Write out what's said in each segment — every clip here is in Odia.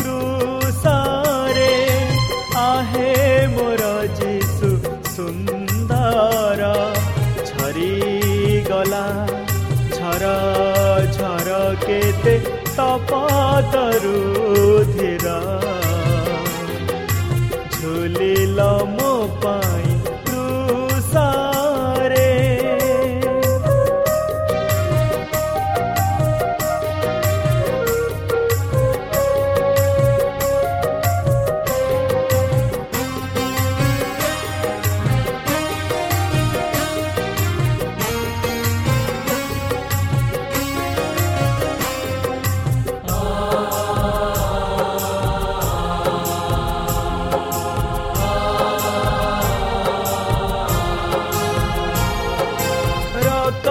क्रूसारे आहे मोर जीशु सुन्दर झरी गला झर झर केते तपतरू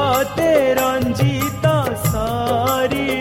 बातें रंजीता सारी।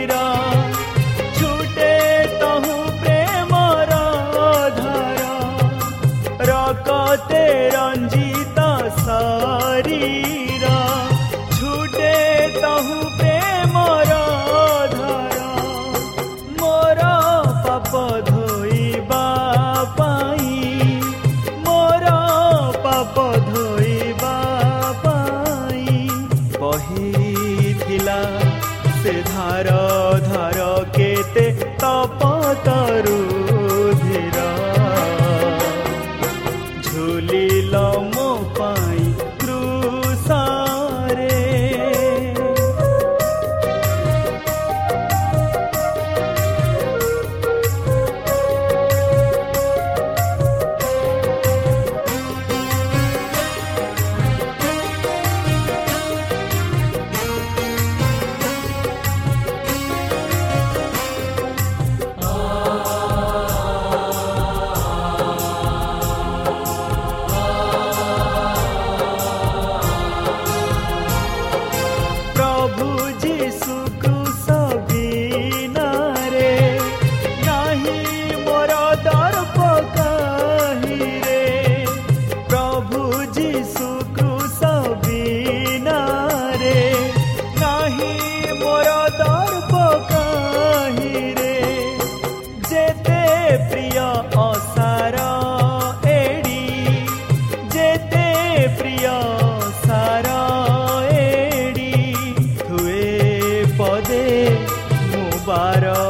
farol.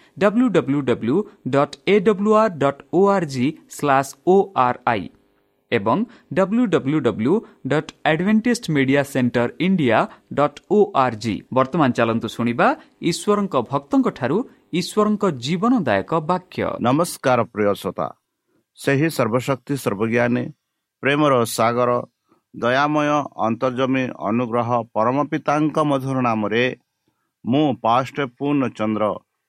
dot A W R dot O R G slash O R I ଏବଂ W W W dot Adventist media centre India dot O R G ବର୍ତ୍ତମାନ ଚାଲନ୍ତୁ ଶୁଣିବା ଈଶ୍ୱରଙ୍କ ଭକ୍ତଙ୍କଠାରୁ ଈଶ୍ୱରଙ୍କ ଜୀବନଦାୟକ ବାକ୍ୟ। ନମସ୍କାର ପ୍ରିୟ ଶ୍ରୋତା। ସେହି ସର୍ବଶକ୍ତି ସର୍ବଜ୍ଞାନୀ ପ୍ରେମର ସାଗର ଦୟାମୟ ଅନ୍ତର୍ଜମୀ ଅନୁଗ୍ରହ ପରମ ପିତାଙ୍କ ମଧୁର ନାମରେ ମୁଁ ପାଷ୍ଟ ପୂର୍ଣ୍ଣ ଚନ୍ଦ୍ର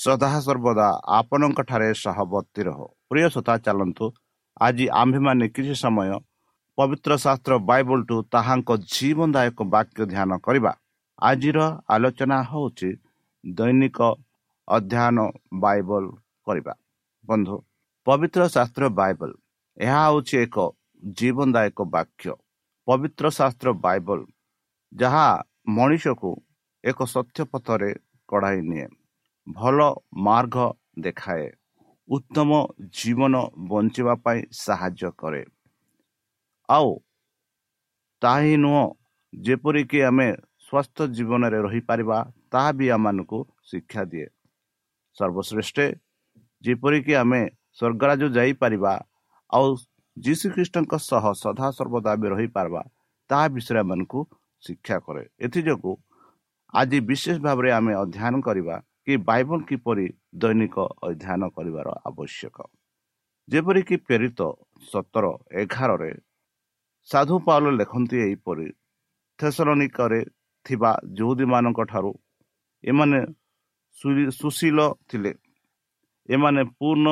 ସଦା ସର୍ବଦା ଆପଣଙ୍କଠାରେ ସହବର୍ତ୍ତୀ ରହ। ପ୍ରିୟ ସତା ଚାଲନ୍ତୁ। ଆଜି ଆମ୍ଭେମାନେ କିଛି ସମୟ ପବିତ୍ର ଶାସ୍ତ୍ର ବାଇବଲଠୁ ତାହାଙ୍କ ଜୀବନଦାୟକ ବାକ୍ୟ ଧ୍ୟାନ କରିବା। ଆଜିର ଆଲୋଚନା ହେଉଛି ଦୈନିକ ଅଧ୍ୟୟନ ବାଇବଲ କରିବା। ବନ୍ଧୁ ପବିତ୍ର ଶାସ୍ତ୍ର ବାଇବଲ ଏହା ହେଉଛି ଏକ ଜୀବନଦାୟକ ବାକ୍ୟ। ପବିତ୍ର ଶାସ୍ତ୍ର ବାଇବଲ ଯାହା ମଣିଷକୁ ଏକ ସତ୍ୟ ପଥରେ କଢ଼ାଇ ନିଏ। ଭଲ ମାର୍ଗ ଦେଖାଏ। ଉତ୍ତମ ଜୀବନ ବଞ୍ଚିବା ପାଇଁ ସାହାଯ୍ୟ କରେ। ଆଉ ତାହା ନୁହଁ ଯେପରିକି ଆମେ ସ୍ୱାସ୍ଥ୍ୟ ଜୀବନରେ ରହିପାରିବା ତାହା ବି ଆମମାନଙ୍କୁ ଶିକ୍ଷା ଦିଏ। ସର୍ବଶ୍ରେଷ୍ଠ ଯେପରିକି ଆମେ ସ୍ୱର୍ଗରାଜ ଯାଇପାରିବା ଆଉ ଯୀଶୁଖ୍ରୀଷ୍ଟଙ୍କ ସହ ସଦାସର୍ବଦା ବି ରହିପାରିବା ତାହା ବିଷୟରେ ଆମମାନଙ୍କୁ ଶିକ୍ଷା କରେ। ଏଥିଯୋଗୁଁ ଆଜି ବିଶେଷ ଭାବରେ ଆମେ ଅଧ୍ୟୟନ କରିବା କି ବାଇବଲ କିପରି ଦୈନିକ ଅଧ୍ୟୟନ କରିବାର ଆବଶ୍ୟକ? ଯେପରିକି ପ୍ରେରିତ ସତର ଏଗାରରେ ସାଧୁ ପାଉଲ ଲେଖନ୍ତି ଏହିପରି ଥେସଲନିକରେ ଥିବା ଯୁହୁଦୀମାନଙ୍କ ଠାରୁ ଏମାନେ ସୁଶୀଳ ଥିଲେ। ଏମାନେ ପୂର୍ଣ୍ଣ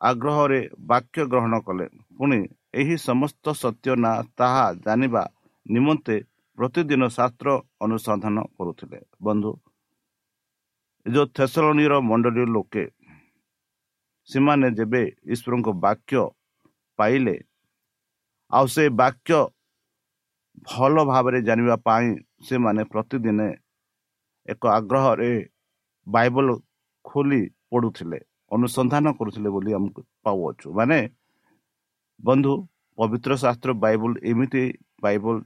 ଆଗ୍ରହରେ ବାକ୍ୟ ଗ୍ରହଣ କଲେ। ପୁଣି ଏହି ସମସ୍ତ ସତ୍ୟ ନା ତାହା ଜାଣିବା ନିମନ୍ତେ ପ୍ରତିଦିନ ଶାସ୍ତ୍ର ଅନୁସନ୍ଧାନ କରୁଥିଲେ। ବନ୍ଧୁ ଯେଉଁ ଥେସଲନୀର ମଣ୍ଡଳୀ ଲୋକେ ସେମାନେ ଯେବେ ଈଶ୍ୱରଙ୍କ ବାକ୍ୟ ପାଇଲେ ଆଉ ସେ ବାକ୍ୟ ଭଲ ଭାବରେ ଜାଣିବା ପାଇଁ ସେମାନେ ପ୍ରତିଦିନ ଏକ ଆଗ୍ରହରେ ବାଇବଲ ଖୋଲି ପଢ଼ୁଥିଲେ ଅନୁସନ୍ଧାନ କରୁଥିଲେ ବୋଲି ଆମକୁ ପାଉଅଛୁ ମାନେ ବନ୍ଧୁ ପବିତ୍ର ଶାସ୍ତ୍ର ବାଇବଲ ଏମିତି ବାଇବଲ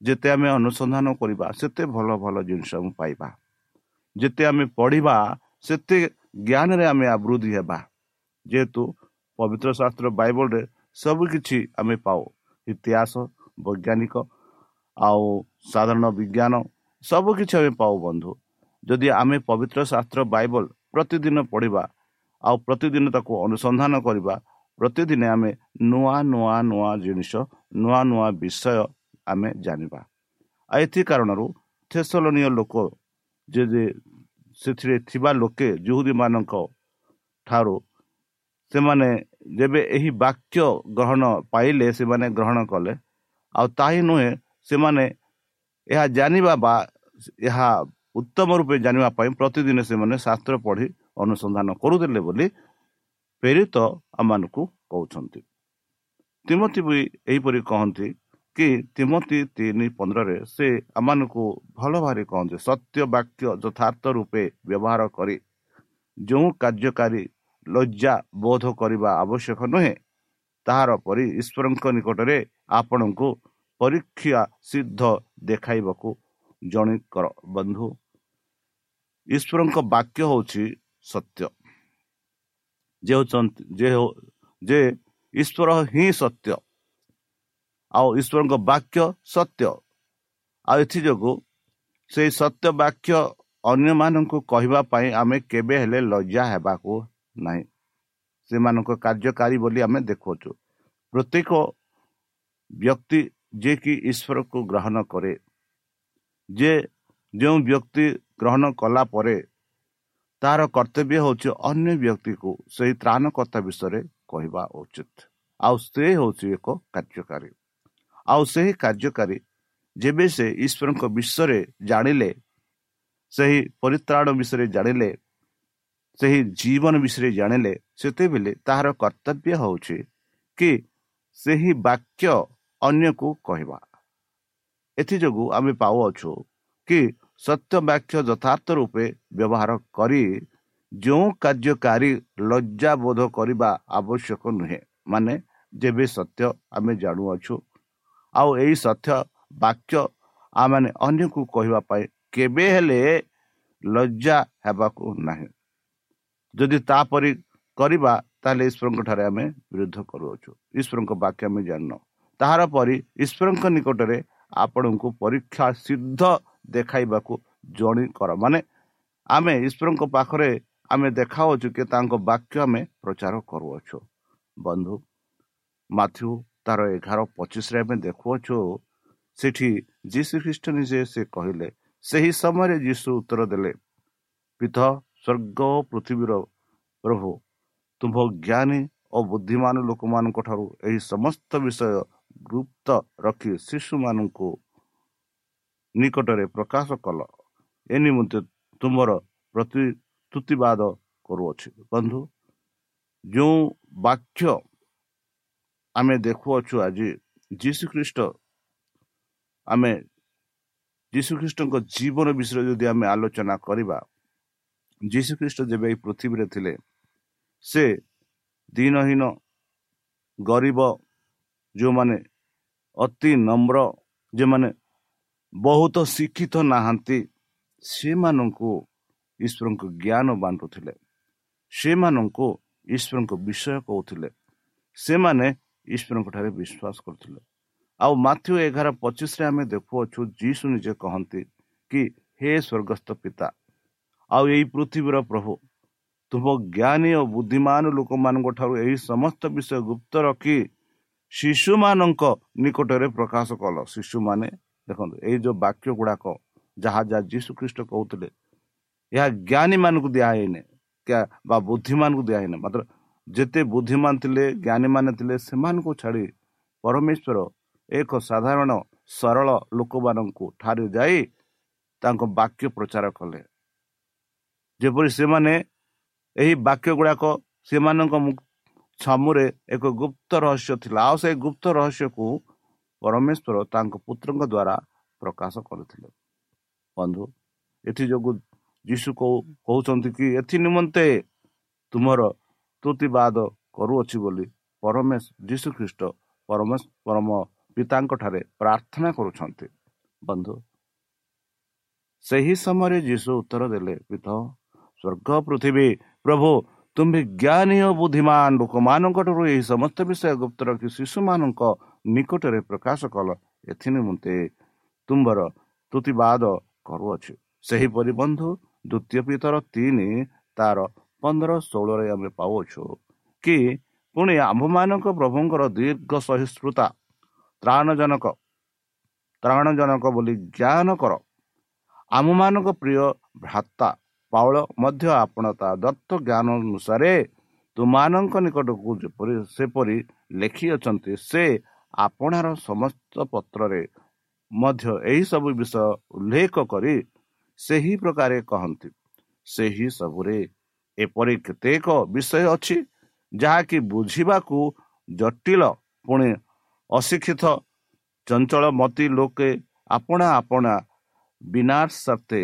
ଯେତେ ଆମେ ଅନୁସନ୍ଧାନ କରିବା ସେତେ ଭଲ ଭଲ ଜିନିଷ ଆମେ ପାଇବା ଯେତେ ଆମେ ପଢ଼ିବା ସେତେ ଜ୍ଞାନରେ ଆମେ ଆବୃଦ୍ଧି ହେବା। ଯେହେତୁ ପବିତ୍ର ଶାସ୍ତ୍ର ବାଇବଲରେ ସବୁକିଛି ଆମେ ପାଉ। ଇତିହାସ ବୈଜ୍ଞାନିକ ଆଉ ସାଧାରଣ ବିଜ୍ଞାନ ସବୁକିଛି ଆମେ ପାଉ ବନ୍ଧୁ। ଯଦି ଆମେ ପବିତ୍ର ଶାସ୍ତ୍ର ବାଇବଲ ପ୍ରତିଦିନ ପଢ଼ିବା ଆଉ ପ୍ରତିଦିନ ତାକୁ ଅନୁସନ୍ଧାନ କରିବା ପ୍ରତିଦିନ ଆମେ ନୂଆ ନୂଆ ନୂଆ ଜିନିଷ ନୂଆ ନୂଆ ବିଷୟ ଆମେ ଜାଣିବା। ଆଉ ଏଥି କାରଣରୁ ଥେସଲନୀୟ ଲୋକ ଯେ ସେଥିରେ ଥିବା ଲୋକେ ଜୁହୁଦୀମାନଙ୍କ ଠାରୁ ସେମାନେ ଯେବେ ଏହି ବାକ୍ୟ ଗ୍ରହଣ ପାଇଲେ ସେମାନେ ଗ୍ରହଣ କଲେ। ଆଉ ତାହିଁ ନୁହେଁ ସେମାନେ ଏହା ଜାଣିବା ବା ଏହା ଉତ୍ତମ ରୂପେ ଜାଣିବା ପାଇଁ ପ୍ରତିଦିନ ସେମାନେ ଶାସ୍ତ୍ର ପଢ଼ି ଅନୁସନ୍ଧାନ କରୁଥିଲେ ବୋଲି ପ୍ରେରିତ ଆମମାନଙ୍କୁ କହୁଛନ୍ତି। ତିମତି ବି ଏହିପରି କହନ୍ତି କି ତିମତି ତିନି ପନ୍ଦରରେ ସେ ଆମମାନଙ୍କୁ ଭଲ ଭାବରେ କହନ୍ତି ସତ୍ୟ ବାକ୍ୟ ଯଥାର୍ଥ ରୂପେ ବ୍ୟବହାର କରି। ଯେଉଁ କାର୍ଯ୍ୟକାରୀ ଲଜ୍ଜା ବୋଧ କରିବା ଆବଶ୍ୟକ ନୁହେଁ ତାହାର ପରି ଈଶ୍ୱରଙ୍କ ନିକଟରେ ଆପଣଙ୍କୁ ପରୀକ୍ଷା ସିଦ୍ଧ ଦେଖାଇବାକୁ ଜଣେ କର ବନ୍ଧୁ। ଈଶ୍ୱରଙ୍କ ବାକ୍ୟ ହେଉଛି ସତ୍ୟ। ଯେ ଈଶ୍ୱର ହିଁ ସତ୍ୟ। ଆଉ ଈଶ୍ୱରଙ୍କ ବାକ୍ୟ ସତ୍ୟ। ଆଉ ଏଥିଯୋଗୁଁ ସେଇ ସତ୍ୟ ବାକ୍ୟ ଅନ୍ୟମାନଙ୍କୁ କହିବା ପାଇଁ ଆମେ କେବେ ହେଲେ ଲଜ୍ଜା ହେବାକୁ ନାହିଁ। ସେମାନଙ୍କ କାର୍ଯ୍ୟକାରୀ ବୋଲି ଆମେ ଦେଖୁଅଛୁ। ପ୍ରତ୍ୟେକ ବ୍ୟକ୍ତି ଯିଏକି ଈଶ୍ୱରକୁ ଗ୍ରହଣ କରେ ଯେ ଯେଉଁ ବ୍ୟକ୍ତି ଗ୍ରହଣ କଲା ପରେ ତାହାର କର୍ତ୍ତବ୍ୟ ହେଉଛି ଅନ୍ୟ ବ୍ୟକ୍ତିକୁ ସେହି ତ୍ରାଣକର୍ତ୍ତା ବିଷୟରେ କହିବା ଉଚିତ। ଆଉ ସେ ହେଉଛି ଏକ କାର୍ଯ୍ୟକାରୀ। ଆଉ ସେହି କାର୍ଯ୍ୟକାରୀ ଯେବେ ସେ ଈଶ୍ୱରଙ୍କ ବିଷୟରେ ଜାଣିଲେ ସେହି ପରିତ୍ରାଣ ବିଷୟରେ ଜାଣିଲେ ସେହି ଜୀବନ ବିଷୟରେ ଜାଣିଲେ ସେତେବେଳେ ତାହାର କର୍ତ୍ତବ୍ୟ ହେଉଛି କି ସେହି ବାକ୍ୟ ଅନ୍ୟକୁ କହିବା। ଏଥିଯୋଗୁଁ ଆମେ ପାଉଅଛୁ କି ସତ୍ୟ ବାକ୍ୟ ଯଥାର୍ଥ ରୂପେ ବ୍ୟବହାର କରି ଯେଉଁ କାର୍ଯ୍ୟକାରୀ ଲଜ୍ଜାବୋଧ କରିବା ଆବଶ୍ୟକ ନୁହେଁ। ମାନେ ଯେବେ ସତ୍ୟ ଆମେ ଜାଣୁଅଛୁ ଆଉ ଏହି ସତ୍ୟ ବାକ୍ୟ ଆମେ ଅନ୍ୟକୁ କହିବା ପାଇଁ କେବେ ହେଲେ ଲଜ୍ଜା ହେବାକୁ ନାହିଁ। ଯଦି ତାପରି କରିବା ତାହେଲେ ଈଶ୍ୱରଙ୍କ ଠାରେ ଆମେ ବିରୁଦ୍ଧ କରୁଅଛୁ। ଈଶ୍ୱରଙ୍କ ବାକ୍ୟ ଆମେ ଜାଣିନୁ। ତାହାର ପରି ଈଶ୍ୱରଙ୍କ ନିକଟରେ ଆପଣଙ୍କୁ ପରୀକ୍ଷା ସିଦ୍ଧ ଦେଖାଇବାକୁ ଜଣି କର ମାନେ ଆମେ ଈଶ୍ୱରଙ୍କ ପାଖରେ ଆମେ ଦେଖାଉଛୁ କି ତାଙ୍କ ବାକ୍ୟ ଆମେ ପ୍ରଚାର କରୁଅଛୁ। ବନ୍ଧୁ ମାଥ୍ୟୁ ତାର ଏଗାର ପଚିଶରେ ଆମେ ଦେଖୁଅଛୁ ସେଠି ଯୀଶୁ ଖ୍ରୀଷ୍ଟ ନିଜେ ସେ କହିଲେ ସେହି ସମୟରେ ଯୀଶୁ ଉତ୍ତର ଦେଲେ ପିଥ ସ୍ୱର୍ଗ ପୃଥିବୀର ପ୍ରଭୁ ତୁମ୍ଭ ଜ୍ଞାନୀ ଓ ବୁଦ୍ଧିମାନ ଲୋକମାନଙ୍କ ଠାରୁ ଏହି ସମସ୍ତ ବିଷୟ ଗୁପ୍ତ ରଖି ଶିଶୁମାନଙ୍କୁ ନିକଟରେ ପ୍ରକାଶ କଲ। ଏ ନିମନ୍ତେ ତୁମର ପ୍ରତିଶ୍ରୁତିବାଦ କରୁଅଛି। ବନ୍ଧୁ ଯେଉଁ ବାକ୍ୟ ଆମେ ଦେଖୁଅଛୁ ଆଜି ଯୀଶୁ ଖ୍ରୀଷ୍ଟ ଆମେ ଯୀଶୁଖ୍ରୀଷ୍ଟଙ୍କ ଜୀବନ ବିଷୟରେ ଯଦି ଆମେ ଆଲୋଚନା କରିବା ଯୀଶୁଖ୍ରୀଷ୍ଟ ଯେବେ ଏଇ ପୃଥିବୀରେ ଥିଲେ ସେ ଦିନହୀନ ଗରିବ ଯେଉଁମାନେ ଅତି ନମ୍ର ଯେଉଁମାନେ ବହୁତ ଶିକ୍ଷିତ ନାହାନ୍ତି ସେମାନଙ୍କୁ ଈଶ୍ୱରଙ୍କ ଜ୍ଞାନ ବାଣ୍ଟୁଥିଲେ। ସେମାନଙ୍କୁ ଈଶ୍ୱରଙ୍କ ବିଷୟ କହୁଥିଲେ। ସେମାନେ ଈଶ୍ୱରଙ୍କ ଠାରେ ବିଶ୍ୱାସ କରୁଥିଲେ। ଆଉ ମାଥ୍ୟୁ ଏଗାର ପଚିଶରେ ଆମେ ଦେଖୁଅଛୁ ଯୀଶୁ ନିଜେ କହନ୍ତି କି ହେ ସ୍ୱର୍ଗସ୍ଥ ପିତା ଆଉ ଏଇ ପୃଥିବୀର ପ୍ରଭୁ ତୁମ ଜ୍ଞାନୀ ଓ ବୁଦ୍ଧିମାନ ଲୋକମାନଙ୍କ ଠାରୁ ଏହି ସମସ୍ତ ବିଷୟ ଗୁପ୍ତ ରଖି ଶିଶୁମାନଙ୍କ ନିକଟରେ ପ୍ରକାଶ କଲ। ଶିଶୁମାନେ ଦେଖନ୍ତୁ ଏଇ ଯେଉଁ ବାକ୍ୟ ଗୁଡ଼ାକ ଯାହା ଯାହା ଯୀଶୁ ଖ୍ରୀଷ୍ଟ କହୁଥିଲେ ଏହା ଜ୍ଞାନୀ ମାନଙ୍କୁ ଦିଆହେଇନି ବା ବୁଦ୍ଧିମାନଙ୍କୁ ଦିଆହେଇନି ମାତ୍ର ଯେତେ ବୁଦ୍ଧିମାନ ଥିଲେ ଜ୍ଞାନୀମାନେ ଥିଲେ ସେମାନଙ୍କୁ ଛାଡ଼ି ପରମେଶ୍ୱର ଏକ ସାଧାରଣ ସରଳ ଲୋକମାନଙ୍କୁ ଠାରୁ ଯାଇ ତାଙ୍କ ବାକ୍ୟ ପ୍ରଚାର କଲେ। ଯେପରି ସେମାନେ ଏହି ବାକ୍ୟ ଗୁଡ଼ାକ ସେମାନଙ୍କ ଛାମୁରେ ଏକ ଗୁପ୍ତ ରହସ୍ୟ ଥିଲା ଆଉ ସେ ଗୁପ୍ତ ରହସ୍ୟକୁ ପରମେଶ୍ୱର ତାଙ୍କ ପୁତ୍ରଙ୍କ ଦ୍ୱାରା ପ୍ରକାଶ କରିଥିଲେ। ବନ୍ଧୁ ଏଥିଯୋଗୁଁ ଯୀଶୁ କହୁଛନ୍ତି କି ଏଥି ନିମନ୍ତେ ତୁମର ତୁତିବାଦ କରୁଅଛି ବୋଲି ପରମେଶ ଯୀଶୁ ଖ୍ରୀଷ୍ଟ ପରମେଶ ପରମ ପିତାଙ୍କ ଠାରେ ପ୍ରାର୍ଥନା କରୁଛନ୍ତି। ବନ୍ଧୁ ସେହି ସମୟରେ ଯୀଶୁ ଉତ୍ତର ଦେଲେ ପିତ ସ୍ୱର୍ଗ ପୃଥିବୀ ପ୍ରଭୁ ତୁମ୍ଭେ ଜ୍ଞାନୀ ଓ ବୁଦ୍ଧିମାନ ଲୋକମାନଙ୍କଠାରୁ ଏହି ସମସ୍ତ ବିଷୟ ଗୁପ୍ତ ରଖି ଶିଶୁମାନଙ୍କ ନିକଟରେ ପ୍ରକାଶ କଲ ଏଥି ନିମନ୍ତେ ତୁମ୍ଭର ତୁତିବାଦ କରୁଅଛୁ। ସେହିପରି ବନ୍ଧୁ ଦ୍ୱିତୀୟ ପିତର ତିନି ତାର ପନ୍ଦର ଷୋହଳରେ ଆମେ ପାଉଅଛୁ କି ପୁଣି ଆମ୍ଭମାନଙ୍କ ପ୍ରଭୁଙ୍କର ଦୀର୍ଘ ସହିଷ୍ଣୁତା ତ୍ରାଣଜନକ ତ୍ରାଣଜନକ ବୋଲି ଜ୍ଞାନ କର। ଆମମାନଙ୍କ ପ୍ରିୟ ଭ୍ରାତା ପାଉଳ ମଧ୍ୟ ଆପଣ ତା ଦତ୍ତ ଜ୍ଞାନ ଅନୁସାରେ ତୁମାନଙ୍କ ନିକଟକୁ ଯେପରି ସେପରି ଲେଖିଅଛନ୍ତି ସେ ଆପଣାର ସମସ୍ତ ପତ୍ରରେ ମଧ୍ୟ ଏହିସବୁ ବିଷୟ ଉଲ୍ଲେଖ କରି ସେହି ପ୍ରକାରେ କହନ୍ତି। ସେହି ସବୁରେ ଏପରି କେତେକ ବିଷୟ ଅଛି ଯାହାକି ବୁଝିବାକୁ ଜଟିଳ। ପୁଣି ଅଶିକ୍ଷିତ ଚଞ୍ଚଳ ମତି ଲୋକେ ଆପଣା ଆପଣା ବିନାଶ ସତ୍ତ୍ୱେ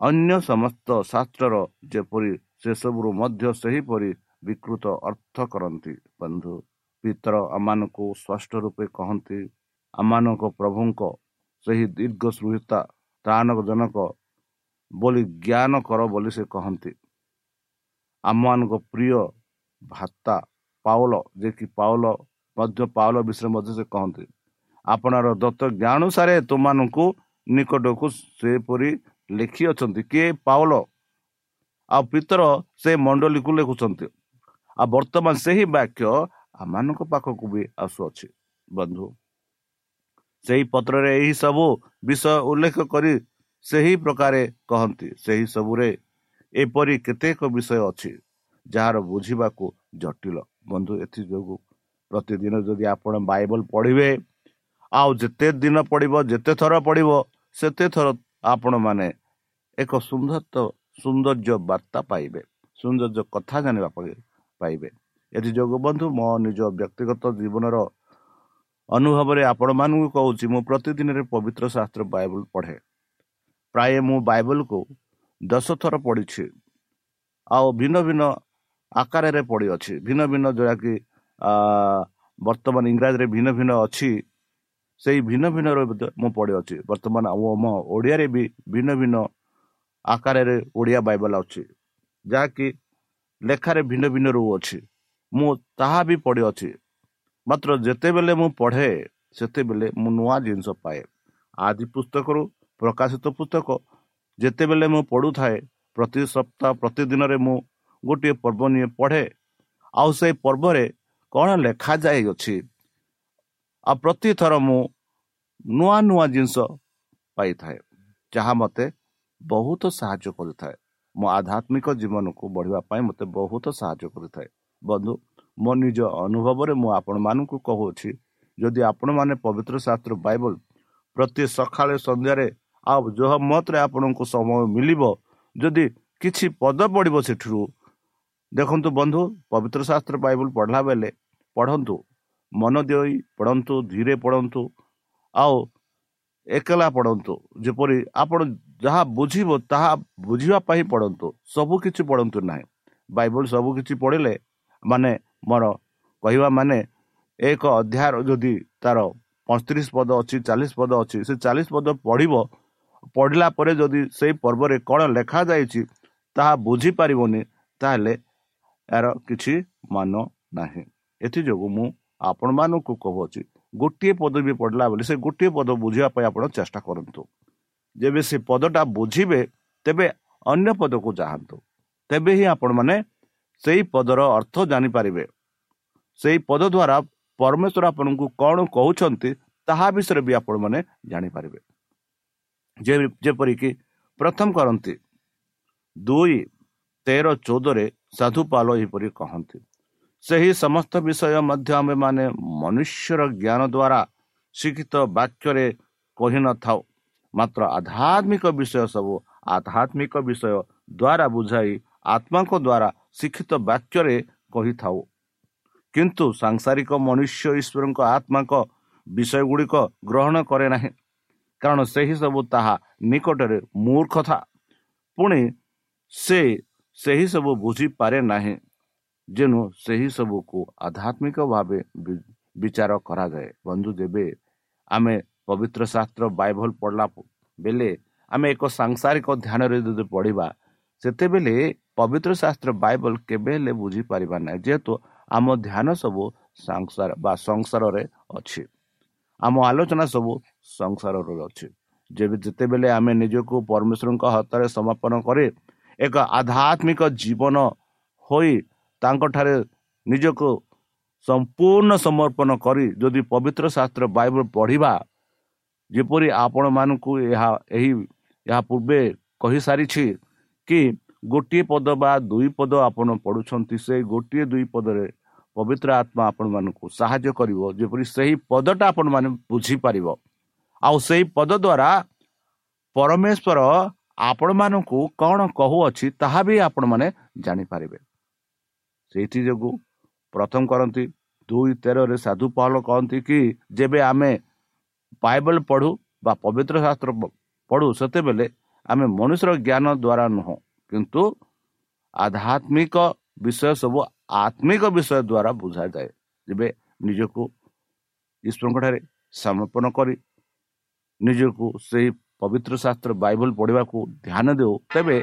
ଅନ୍ୟ ସମସ୍ତ ଶାସ୍ତ୍ରର ଯେପରି ସେସବୁରୁ ମଧ୍ୟ ସେହିପରି ବିକୃତ ଅର୍ଥ କରନ୍ତି। ବନ୍ଧୁ ପିତର ଆମମାନଙ୍କୁ ସ୍ପଷ୍ଟ ରୂପେ କହନ୍ତି ଆମମାନଙ୍କ ପ୍ରଭୁଙ୍କ ସେହି ଦୀର୍ଘ ସୁହିତା ତ୍ରାଣଜନକ ବୋଲି ଜ୍ଞାନ କର ବୋଲି ସେ କହନ୍ତି। ଆମମାନଙ୍କ ପ୍ରିୟ ଭାତା ପାଉଲ ଯେ କି ପାଉଲ ମଧ୍ୟ ପାଉଲ ବିଷୟରେ ମଧ୍ୟ ସେ କହନ୍ତି। ଆପଣର ଦତ୍ତ ଜ୍ଞାନ ଅନୁସାରେ ତୁମମାନଙ୍କୁ ନିକଟକୁ ସେପରି ଲେଖିଅଛନ୍ତି କିଏ ପାଉଲ। ଆଉ ପିତର ସେ ମଣ୍ଡଳୀକୁ ଲେଖୁଛନ୍ତି। ଆଉ ବର୍ତ୍ତମାନ ସେହି ବାକ୍ୟ ଆମମାନଙ୍କ ପାଖକୁ ବି ଆସୁଅଛି। ବନ୍ଧୁ ସେହି ପତ୍ରରେ ଏହି ସବୁ ବିଷୟ ଉଲ୍ଲେଖ କରି ସେହି ପ୍ରକାରେ କହନ୍ତି। ସେହି ସବୁରେ ଏପରି କେତେକ ବିଷୟ ଅଛି ଯାହାର ବୁଝିବାକୁ ଜଟିଳ। ବନ୍ଧୁ ଏଥିଯୋଗୁଁ ପ୍ରତିଦିନ ଯଦି ଆପଣ ବାଇବଲ ପଢ଼ିବେ ଆଉ ଯେତେ ଦିନ ପଡ଼ିବ ଯେତେ ଥର ପଡ଼ିବ ସେତେ ଥର ଆପଣମାନେ ଏକ ସୁନ୍ଦର ସୌନ୍ଦର୍ଯ୍ୟ ବାର୍ତ୍ତା ପାଇବେ ସୌନ୍ଦର୍ଯ୍ୟ କଥା ଜାଣିବା ପାଇବେ। ଏଥିଯୋଗୁଁ ବନ୍ଧୁ ମୋ ନିଜ ବ୍ୟକ୍ତିଗତ ଜୀବନର ଅନୁଭବରେ ଆପଣମାନଙ୍କୁ କହୁଛି ମୁଁ ପ୍ରତିଦିନରେ ପବିତ୍ର ଶାସ୍ତ୍ର ବାଇବଲ ପଢ଼େ। ପ୍ରାୟ ମୁଁ ବାଇବଲକୁ ଦଶ ଥର ପଢ଼ିଛି ଆଉ ଭିନ୍ନ ଭିନ୍ନ ଆକାରରେ ପଡ଼ିଅଛି। ଭିନ୍ନ ଭିନ୍ନ ଯାହାକି ବର୍ତ୍ତମାନ ଇଂରାଜୀରେ ଭିନ୍ନ ଭିନ୍ନ ଅଛି ସେଇ ଭିନ୍ନ ଭିନ୍ନର ମୁଁ ପଢ଼ିଅଛି ବର୍ତ୍ତମାନ ଆମ ଓଡ଼ିଆରେ ବି ଭିନ୍ନ ଭିନ୍ନ ଆକାରରେ ଓଡ଼ିଆ ବାଇବଲ ଅଛି। ଯାହାକି ଲେଖାରେ ଭିନ୍ନ ଭିନ୍ନ ରହୁଅଛି ମୁଁ ତାହା ବି ପଢ଼ିଅଛି। ମାତ୍ର ଯେତେବେଳେ ମୁଁ ପଢ଼େ ସେତେବେଳେ ମୁଁ ନୂଆ ଜିନିଷ ପାଏ। ଆଦି ପୁସ୍ତକରୁ ପ୍ରକାଶିତ ପୁସ୍ତକ ଯେତେବେଳେ ମୁଁ ପଢ଼ୁଥାଏ ପ୍ରତି ସପ୍ତାହ ପ୍ରତିଦିନରେ ମୁଁ ଗୋଟିଏ ପର୍ବ ନିଏ ପଢ଼େ। ଆଉ ସେଇ ପର୍ବରେ କ'ଣ ଲେଖାଯାଇଅଛି? ଆଉ ପ୍ରତିଥର ମୁଁ ନୂଆ ନୂଆ ଜିନିଷ ପାଇଥାଏ ଯାହା ମୋତେ ବହୁତ ସାହାଯ୍ୟ କରିଥାଏ। ମୋ ଆଧ୍ୟାତ୍ମିକ ଜୀବନକୁ ବଢ଼ିବା ପାଇଁ ମୋତେ ବହୁତ ସାହାଯ୍ୟ କରିଥାଏ। ବନ୍ଧୁ ମୋ ନିଜ ଅନୁଭବରେ ମୁଁ ଆପଣମାନଙ୍କୁ କହୁଅଛି ଯଦି ଆପଣମାନେ ପବିତ୍ର ଶାସ୍ତ୍ର ବାଇବଲ ପ୍ରତି ସକାଳେ ସନ୍ଧ୍ୟାରେ ଆଉ ଯହ ମତରେ ଆପଣଙ୍କୁ ସମୟ ମିଳିବ। ଯଦି କିଛି ପଦ ପଡ଼ିବ ସେଠିରୁ। ଦେଖନ୍ତୁ ବନ୍ଧୁ ପବିତ୍ର ଶାସ୍ତ୍ର ବାଇବଲ ପଢ଼ିଲା ବେଳେ ପଢ଼ନ୍ତୁ ମନ ଦେଇ ପଢ଼ନ୍ତୁ ଧୀରେ ପଢ଼ନ୍ତୁ ଆଉ ଏକଲା ପଢ଼ନ୍ତୁ। ଯେପରି ଆପଣ ଯାହା ବୁଝିବ ତାହା ବୁଝିବା ପାଇଁ ପଢ଼ନ୍ତୁ। ସବୁ କିଛି ପଢ଼ନ୍ତୁ ନାହିଁ। ବାଇବଲ ସବୁ କିଛି ପଢ଼ିଲେ ମାନେ ମୋର କହିବା ମାନେ ଏକ ଅଧ୍ୟାୟର ଯଦି ତାର ପଇଁତିରିଶ ପଦ ଅଛି ଚାଳିଶ ପଦ ଅଛି ସେ ଚାଳିଶ ପଦ ପଢ଼ିବ ପଢ଼ିଲା ପରେ ଯଦି ସେଇ ପର୍ବରେ କ'ଣ ଲେଖାଯାଇଛି ତାହା ବୁଝିପାରିବନି ତାହେଲେ ଏହାର କିଛି ମାନ ନାହିଁ। ଏଥିଯୋଗୁଁ ମୁଁ ଆପଣମାନଙ୍କୁ କହୁଅଛି ଗୋଟିଏ ପଦ ବି ପଢ଼ିଲା ବେଳେ ସେ ଗୋଟିଏ ପଦ ବୁଝିବା ପାଇଁ ଆପଣ ଚେଷ୍ଟା କରନ୍ତୁ। ଯେବେ ସେ ପଦଟା ବୁଝିବେ ତେବେ ଅନ୍ୟ ପଦକୁ ଯାଆନ୍ତୁ। ତେବେ ହିଁ ଆପଣମାନେ ସେଇ ପଦର ଅର୍ଥ ଜାଣିପାରିବେ। ସେଇ ପଦ ଦ୍ୱାରା ପରମେଶ୍ୱର ଆପଣଙ୍କୁ କ'ଣ କହୁଛନ୍ତି ତାହା ବିଷୟରେ ବି ଆପଣମାନେ ଜାଣିପାରିବେ। ଯେପରିକି ପ୍ରଥମ କରନ୍ତି ଦୁଇ ତେର ଚଉଦରେ ସାଧୁପାଲ ଏହିପରି କହନ୍ତି ସେହି ସମସ୍ତ ବିଷୟ ମଧ୍ୟ ଆମେମାନେ ମନୁଷ୍ୟର ଜ୍ଞାନ ଦ୍ୱାରା ଶିକ୍ଷିତ ବାକ୍ୟରେ କହିନଥାଉ ମାତ୍ର ଆଧ୍ୟାତ୍ମିକ ବିଷୟ ସବୁ ଆଧ୍ୟାତ୍ମିକ ବିଷୟ ଦ୍ୱାରା ବୁଝାଇ ଆତ୍ମାଙ୍କ ଦ୍ୱାରା ଶିକ୍ଷିତ ବାକ୍ୟରେ କହିଥାଉ କିନ୍ତୁ ସାଂସାରିକ ମନୁଷ୍ୟ ଈଶ୍ୱରଙ୍କ ଆତ୍ମାଙ୍କ ବିଷୟ ଗୁଡ଼ିକ ଗ୍ରହଣ କରେ ନାହିଁ। କାରଣ ସେହି ସବୁ ତାହା ନିକଟରେ ମୂର୍ଖତା। ପୁଣି ସେ ସେହି ସବୁ ବୁଝିପାରେ ନାହିଁ ଯେଣୁ ସେହି ସବୁକୁ ଆଧ୍ୟାତ୍ମିକ ଭାବେ ବିଚାର କରାଯାଏ। ବନ୍ଧୁ ଯେବେ ଆମେ ପବିତ୍ର ଶାସ୍ତ୍ର ବାଇବଲ ପଢ଼ିଲା ବେଲେ ଆମେ ଏକ ସାଂସାରିକ ଧ୍ୟାନରେ ଯଦି ପଢ଼ିବା ସେତେବେଳେ ପବିତ୍ର ଶାସ୍ତ୍ର ବାଇବଲ କେବେ ହେଲେ ବୁଝିପାରିବା ନାହିଁ ଯେହେତୁ ଆମ ଧ୍ୟାନ ସବୁ ସଂସାର ବା ସଂସାରରେ ଅଛି। ଆମ ଆଲୋଚନା ସବୁ ସଂସାରରେ ଅଛି। ଯେବେ ଯେତେବେଳେ ଆମେ ନିଜକୁ ପରମେଶ୍ୱରଙ୍କ ହାତରେ ସମାପନ କରି ଏକ ଆଧ୍ୟାତ୍ମିକ ଜୀବନ ହୋଇ ତାଙ୍କଠାରେ ନିଜକୁ ସମ୍ପୂର୍ଣ୍ଣ ସମର୍ପଣ କରି ଯଦି ପବିତ୍ର ଶାସ୍ତ୍ର ବାଇବଲ ପଢ଼ିବା ଯେପରି ଆପଣମାନଙ୍କୁ ଏହା ଏହି ଏହା ପୂର୍ବେ କହିସାରିଛି କି ଗୋଟିଏ ପଦ ବା ଦୁଇ ପଦ ଆପଣ ପଢ଼ୁଛନ୍ତି ସେ ଗୋଟିଏ ଦୁଇ ପଦରେ ପବିତ୍ର ଆତ୍ମା ଆପଣମାନଙ୍କୁ ସାହାଯ୍ୟ କରିବ ଯେପରି ସେହି ପଦଟା ଆପଣମାନେ ବୁଝିପାରିବ। ଆଉ ସେଇ ପଦ ଦ୍ୱାରା ପରମେଶ୍ୱର ଆପଣମାନଙ୍କୁ କ'ଣ କହୁଅଛି ତାହା ବି ଆପଣମାନେ ଜାଣିପାରିବେ। ସେଇଥି ଯୋଗୁଁ ପ୍ରଥମ କରନ୍ତି ଦୁଇ ତେରରେ ସାଧୁ ପହଲ କହନ୍ତି କି ଯେବେ ଆମେ ବାଇବଲ ପଢ଼ୁ ବା ପବିତ୍ର ଶାସ୍ତ୍ର ପଢ଼ୁ ସେତେବେଳେ ଆମେ ମନୁଷ୍ୟର ଜ୍ଞାନ ଦ୍ୱାରା ନୁହଁ କିନ୍ତୁ ଆଧ୍ୟାତ୍ମିକ ବିଷୟ ସବୁ ଆତ୍ମିକ ବିଷୟ ଦ୍ୱାରା ବୁଝାଯାଏ ଯେବେ ନିଜକୁ ଈଶ୍ୱରଙ୍କଠାରେ ସମର୍ପଣ କରି ନିଜକୁ ସେହି ପବିତ୍ର ଶାସ୍ତ୍ର ବାଇବଲ ପଢ଼ିବାକୁ ଧ୍ୟାନ ଦେଉ ତେବେ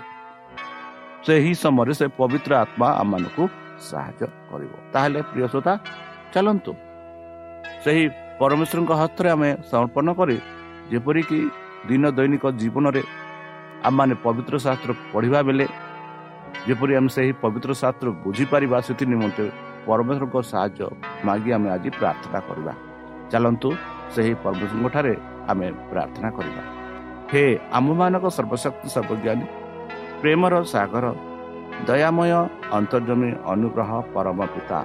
ସେହି ସମୟରେ ସେ ପବିତ୍ର ଆତ୍ମା ଆମମାନଙ୍କୁ ସାହାଯ୍ୟ କରିବ ତାହେଲେ ପ୍ରିୟ ଶ୍ରୋତା ଚାଲନ୍ତୁ ସେହି ପରମେଶ୍ୱରଙ୍କ ହସ୍ତରେ ଆମେ ସମର୍ପଣ କରି ଯେପରିକି ଦିନ ଦୈନିକ ଜୀବନରେ ଆମମାନେ ପବିତ୍ର ଶାସ୍ତ୍ର ପଢ଼ିବା ବେଳେ ଯେପରି ଆମେ ସେହି ପବିତ୍ର ଶାସ୍ତ୍ର ବୁଝିପାରିବା ସେଥି ନିମନ୍ତେ ପରମେଶ୍ୱରଙ୍କ ସାହାଯ୍ୟ ମାଗି ଆମେ ଆଜି ପ୍ରାର୍ଥନା କରିବା। ଚାଲନ୍ତୁ ସେହି ପରମେଶ୍ୱରଙ୍କଠାରେ ଆମେ ପ୍ରାର୍ଥନା କରିବା। ହେ ଆମମାନଙ୍କ ସର୍ବଶକ୍ତି ସର୍ବଜ୍ଞାନୀ ପ୍ରେମର ସାଗର ଦୟାମୟ ଅନ୍ତର୍ଜମୀ ଅନୁଗ୍ରହ ପରମ ପିତା।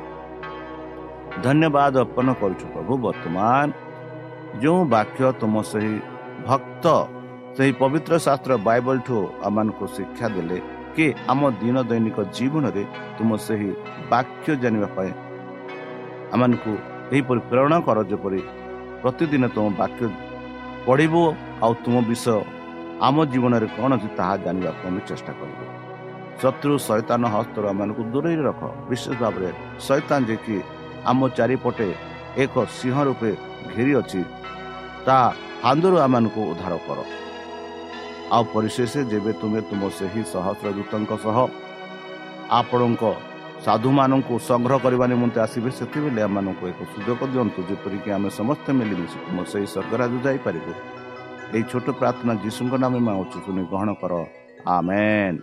ଧନ୍ୟବାଦ ଅର୍ପଣ କରୁଛୁ ପ୍ରଭୁ ବର୍ତ୍ତମାନ। ଯେଉଁ ବାକ୍ୟ ତୁମ ସେହି ଭକ୍ତ ସେହି ପବିତ୍ର ଶାସ୍ତ୍ର ବାଇବଲଠୁ ଆମମାନଙ୍କୁ ଶିକ୍ଷା ଦେଲେ କି ଆମ ଦିନ ଦୈନିକ ଜୀବନରେ ତୁମ ସେହି ବାକ୍ୟ ଜାଣିବା ପାଇଁ ଆମମାନଙ୍କୁ ଏହିପରି ପ୍ରେରଣା କର ଯେପରି ପ୍ରତିଦିନ ତୁମ ବାକ୍ୟ ପଢ଼ିବୁ ଆଉ ତୁମ ବିଷୟ ଆମ ଜୀବନରେ କ'ଣ ଅଛି ତାହା ଜାଣିବାକୁ ଆମେ ଚେଷ୍ଟା କରିବୁ। ଶତ୍ରୁ ଶୈତାନ ହସ୍ତରୁ ଆମମାନଙ୍କୁ ଦୂରେଇ ରଖ। ବିଶେଷ ଭାବରେ ଶୈତାନ ଯେ କି ଆମ ଚାରିପଟେ ଏକ ସିଂହ ରୂପେ ଘେରି ଅଛି ତା ହାନ୍ଦରୁ ଆମମାନଙ୍କୁ ଉଦ୍ଧାର କର। ଆଉ ପରିଶେଷ ଯେବେ ତୁମେ ତୁମ ସେହି ସହସ୍ର ଦୂତଙ୍କ ସହ ଆପଣଙ୍କ ସାଧୁମାନଙ୍କୁ ସଂଗ୍ରହ କରିବା ନିମନ୍ତେ ଆସିବେ ସେତେବେଳେ ଆମମାନଙ୍କୁ ଏକ ସୁଯୋଗ ଦିଅନ୍ତୁ ଯେପରିକି ଆମେ ସମସ୍ତେ ମିଳିମିଶି ତୁମ ସେହି ସ୍ୱର୍ଗରାଜ ଯାଇପାରିବୁ। ଏହି ଛୋଟ ପ୍ରାର୍ଥନା ଯୀଶୁଙ୍କ ନାମେ ମାଗୁଛୁ ତୁମେ ଗ୍ରହଣ କର। ଆମେନ୍।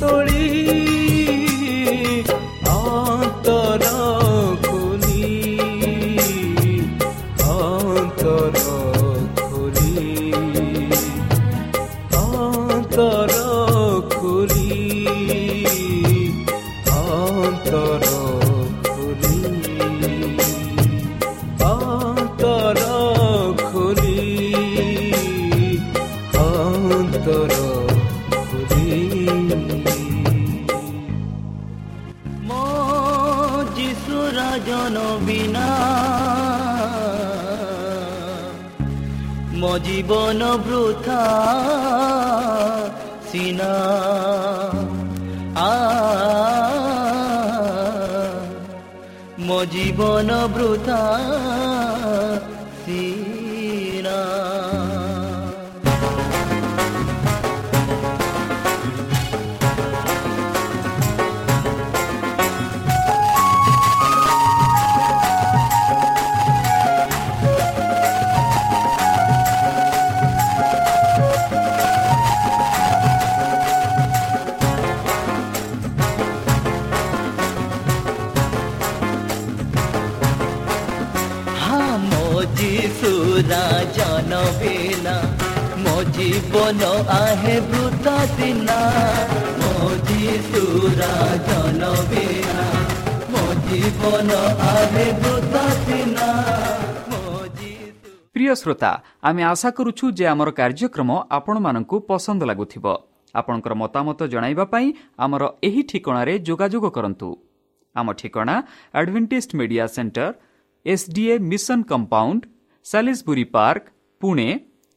ತೋಳಿ प्रिय श्रोता आम आशा कार्यक्रम आपूर्म पसन्द लाग आपण्ड मतामत जाँदै आम करन्तु आम ठिक advantage media centre SDA mission compound Salisbury park Pune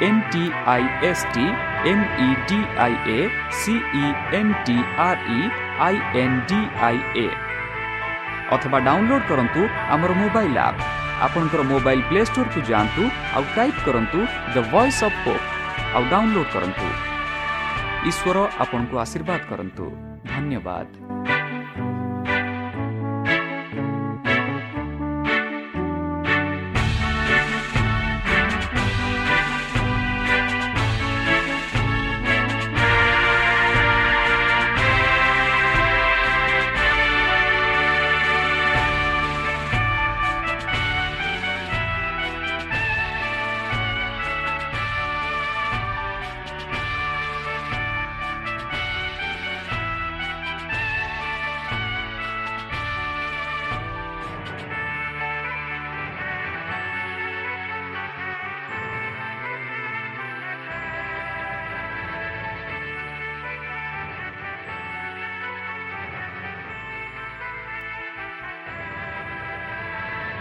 D I A CE N T R E I N D I A ଅଥବା ଡାଉନଲୋଡ୍ କରନ୍ତୁ ଆମର ମୋବାଇଲ୍ ଆପ୍ ଆପଣଙ୍କର ମୋବାଇଲ୍ ପ୍ଲେ ଷ୍ଟୋରକୁ ଯାଆନ୍ତୁ ଆଉ ଟାଇପ୍ କରନ୍ତୁ ଦ ଭଏସ୍ ଅଫ୍ ପୋପ୍ ଆଉ ଡାଉନଲୋଡ୍ କରନ୍ତୁ। ଈଶ୍ୱର ଆପଣଙ୍କୁ ଆଶୀର୍ବାଦ କରନ୍ତୁ। ଧନ୍ୟବାଦ।